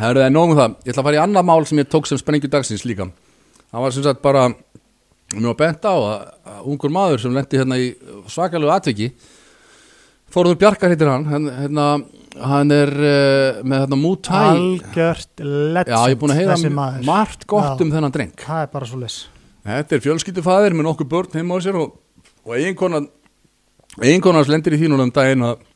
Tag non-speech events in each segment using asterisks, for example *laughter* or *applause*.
Það eru það nógum það, ég ætla að fara í annað mál sem ég tók sem sprengju dagsins líka. Það var sem sagt bara, mér var bent á að, að ungur maður sem lendi hérna í svakalegu atviki Þóruður Bjarkar heitir hann, hann, hérna, hann er uh, með hérna Mútæ algjört legend Já, ég er búin að heyra þessi maður. margt gott Já. um þennan dreng. Það er bara svo les Þetta er fjölskyldufæðir með nokkuð börn heima á sér og, og eiginkona hans lendir í því núna um daginn að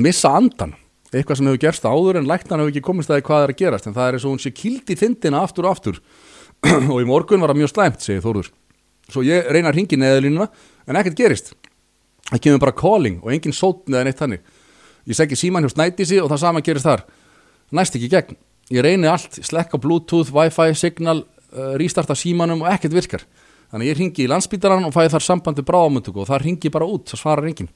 missa andan eitthvað sem hefur gerst áður en læknan hefur ekki komist að því hvað er að gerast en það er eins og hún sé kild í þindina aftur og aftur. *clears throat* Og í morgun var það mjög slæmt, segir Þórður. Svo ég reyna að ringi neðalínuna en ekkert gerist. Það kemur bara calling og engin sótn eða neitt þannig. Ég seggi síman hjá Snædísi og það sama gerist þar. Næst ekki gegn. Ég reyni allt, slekka bluetooth, wifi, signal uh, restarta símanum og ekkert virkar. Þannig ég ringi í landsbítaran og fæði þar sambandi bráðamöndugu og það ringi bara út, það svarar enginn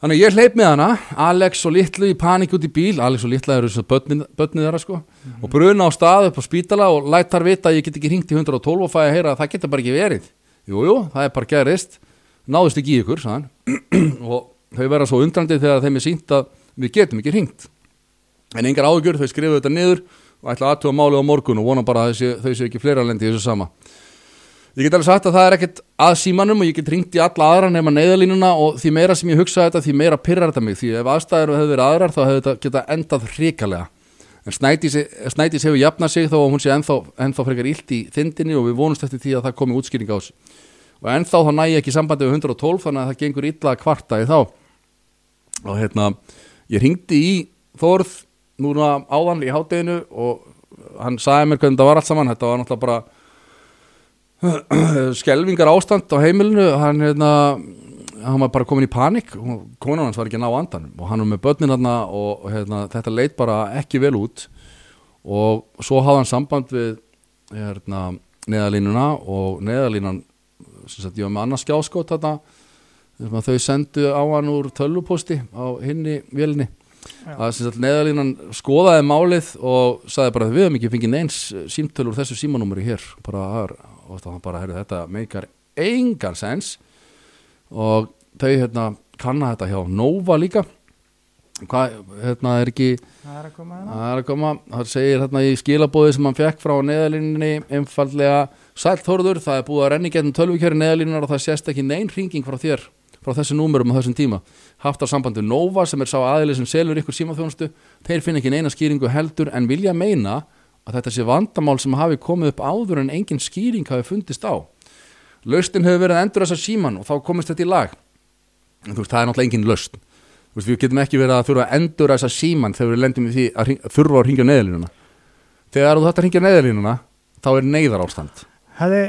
Þannig að ég hleyp með hana, Alex og Littlu í panik út í bíl, Alex og Littla eru svona börnið, börnið þeirra sko, og bruna á stað upp á spítala og læt þar vita að ég get ekki hringt í 112 og fæði að heyra að það getur bara ekki verið. Jú, jú, það er bara gerist, náðust ekki í ykkur, sagðan, *clears throat* og þau vera svo undrandi þegar þeim er sínt að við getum ekki hringt. En engar áhugjur, þau skrifuðu þetta niður og ætla aðtúa málið á morgun og vona bara að þau séu ekki fleira lendi í þessu sama. Ég get alveg sagt að það er ekkert að símanum og ég get ringt í alla aðra nema neyðalínuna og því meira sem ég hugsa þetta því meira pyrrar þetta mig. Því ef aðstæður hefur verið aðrar þá hefur þetta geta endað hrikalega. En Snædís, Snædís hefur jafnað sig þó að hún sé ennþá, ennþá frekar illt í þindinni og við vonumst eftir því að það komi útskýring á þessu. Og ennþá þá næ ég ekki sambandi við 112 þannig að það gengur illa kvarta í þá. Og hérna ég ringdi í Þórð núna áðan í hátteginu og hann sagði mér hvernig þetta var allt saman. Þetta var náttúrulega bara skelvingar ástand á heimilinu hann, hérna, hann var bara komin í panik. Konan hans var ekki að ná andanum og hann var með börnin hann og hérna, þetta leit bara ekki vel út. Og svo hafði hann samband við hérna, neðalínuna og neðalínan sem sagt, ég var með annars skjáskot þetta sem að þau sendu á hann úr tölvuposti á hinni vélinni. Já. að sem sagt, neðalínan skoðaði málið og sagði bara við höfum ekki fengið neins símtölu úr þessu símanúmeri hér. Bara, það er- og það bara, heyrðu, þetta meikar engan sens. Og þau hérna kanna þetta hjá Nova líka. Hvað, hérna er ekki það er að koma hérna. Það það segir hérna í skilabóði sem hann fekk frá neðalínunni einfallega, sælt Þórður það er búið að renni getum tölvikjöri neðalínunar og það sést ekki neinn hringing frá þér frá þessu númerum á þessum tíma. Haft á sambandi Nova sem er sá aðili sem selur ykkur símaþjónustu, þeir finna ekki neina skýringu heldur en vilja meina að þetta sé vandamál sem hafi komið upp áður en engin skýring hafi fundist á. Laustin hefur verið að endur þessa síman og þá komist þetta í lag. En þú veist, það er náttúrulega engin laust veist, við getum ekki verið að þurfa að endur þessa síman þegar við lendum í því að þurfa að ringja neðalínuna þegar þú þetta ringja neðalínuna þá er neyðar ástand hefði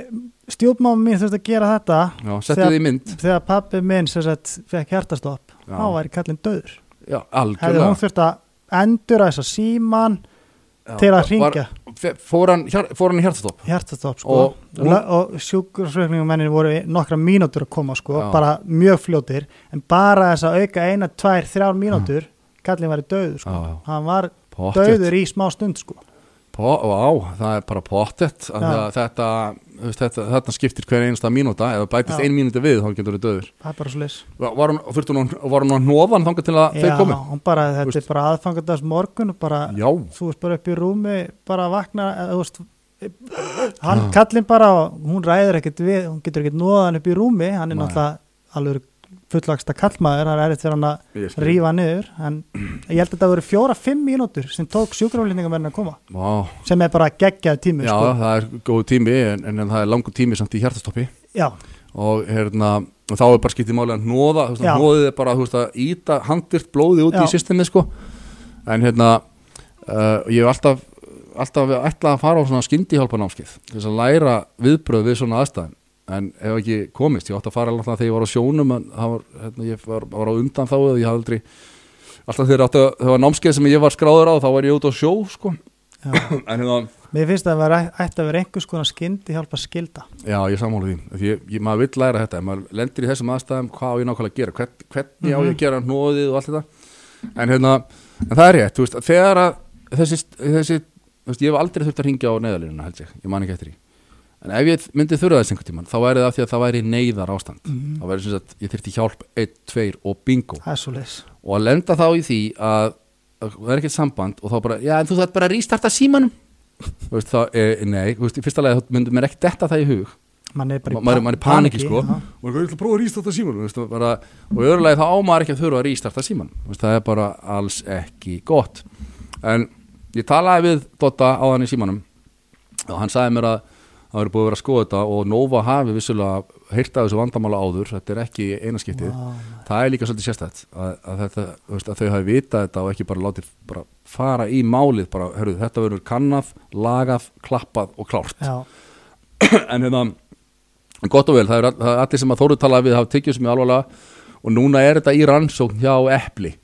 stjórnmáma mín þurft að gera þetta Já, mynd. þegar pappi minn fekk hjartastopp þá væri kallinn döður Já, hefði hún þurft að endur þessa síman til að var- hringja. fe- Fór hann, í hjartastopp hjartastopp sko. Og- og, og, og sjúkursveikningum mennir voru í nokkra mínútur að koma sko, Já. bara mjög fljótir. En bara þess að auka eina, tvær, þrjár mínútur kallinn væri döður sko. Já, já. hann var Pottet. döður í smá stund sko Vá, það er bara pottet Já. þetta, veist, þetta, þetta skiptir hver einasta mínúta eða bætist Já. ein mínúti við þá getur þið döður það er bara svo leys Var hún, að- að nóðan þangað til að þeir komi? hún bara, þetta Þú er bara aðfangandags morgun bara, Já, þú veist bara upp í rúmi bara að vakna veist, hann kallinn bara hún ræður ekkert við, hún getur ekkert nóðan upp í rúmi, hann er Nei. náttúrulega alveg fullagsta kallmaður, hann er erfitt fyrir hann að rífa niður en ég held að þetta voru fjóra-fimm mínútur sem tók sjúkraflýningamörn að koma. Vá, sem er bara geggjað tími Já, sko. það er góð tími en, en, en það er langur tími samt í hjartastoppi. Já, og og þá er bara skiptið máli að nóða nóðið er bara veist, að íta handvirt blóði út Já. í systemið sko. En hérna uh, ég hef alltaf alltaf ætlað að fara á svona skyndihjálpanámskið til þess að læra viðbröð við svona aðstæðan en hef ekki komist, ég átti að fara alltaf þegar ég var á sjónum en var, hérna, ég var, var á undan þá eða ég hafði aldrei alltaf þegar átti að, það var námskeið sem ég var skráður á þá var ég út á sjó sko. *clears throat* En hérna mér finnst að það vera, ætti að vera einhvers konar skyndi hjálpa skilda Já, ég sammála því, því maður vill læra þetta. Maður lendir í þessum aðstæðum, hvað á ég nákvæmlega að gera? Hvern, hvernig á ég að gera hnóðið og allt þetta? En hérna, en það er rétt þú veist, að þegar að þessi, þessi þú veist, ég hef aldrei þurft að ringja á neðalínuna held ég, ég man ekki eftir því en ef ég myndi þurfa þess einhvern tímann, þá væri það af því að það væri neyðar ástand Mhm. þá væri sem sagt, ég þyrfti hjálp 1, 2 og bingo. Er og að lenda þá í því að það er ekkert samband og þá bara, já en þú þarf bara að rístarta símanum. *laughs* Þú veist, þá, e, nei, þú veist, í fyrsta lega þá myndum mér ekki detta það í hug. Mann er pa- maður er paniki sko. já. og ég ætla að prófa að rístarta símanum veist, bara, og í öðru lagi þá ámaður ekki að þurfa að rístarta símanum. Veist, það er bara alls ekki gott. En ég talaði við Dotta á hann í símanum og hann sagði mér að það verið búið að vera að skoða þetta og Nova hafi vissulega heyrt af þessu vandamála áður. Þetta er ekki einaskiptið Vá, það er líka svolítið sérstætt að, að, þetta, veist, að þau hafi vitað þetta og ekki bara látið bara fara í málið bara, hörru, þetta verður kannað, lagað klappað og klárt. Já, *clears throat* en hérna, gott og vel það er, það er allir sem að Þóru talaði við hafa tekið sem ég alvarlega og núna er þetta í rannsókn hjá Eppli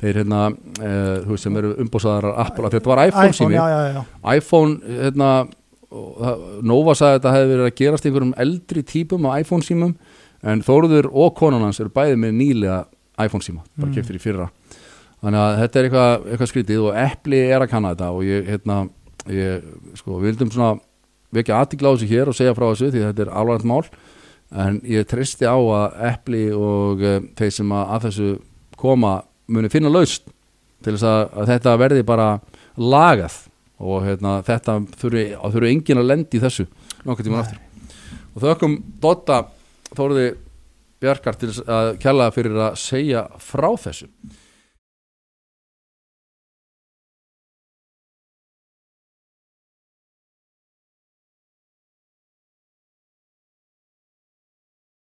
þeir hérna, e, þú veist sem eru umbúsaðar Apple, þetta var iPhone, sími já, já, já. iPhone, hérna Nova sagði að þetta hefði verið að gerast einhverjum eldri típum á iPhone símum en Þóruður og konan hans eru bæði með nýlega iPhone síma, bara Mm. keftir í fyrra þannig að þetta er eitthvað, eitthvað skrítið og Eppli er að kanna þetta og ég, hérna ég, sko, við vildum svona vekja aðtikla á þessu hér og segja frá þessu því þetta er alvarlegt mál en ég treysti á að Eppli og uh, þeir sem að, að þessu koma muni finna laust til þess að, að þetta verði bara lagað og hérna, þetta þurfi enginn að lendi í þessu. Nokkuð tíma Nei. aftur og þökkum Dotta Þóruði Bjarkar til að kjallaða fyrir að segja frá þessu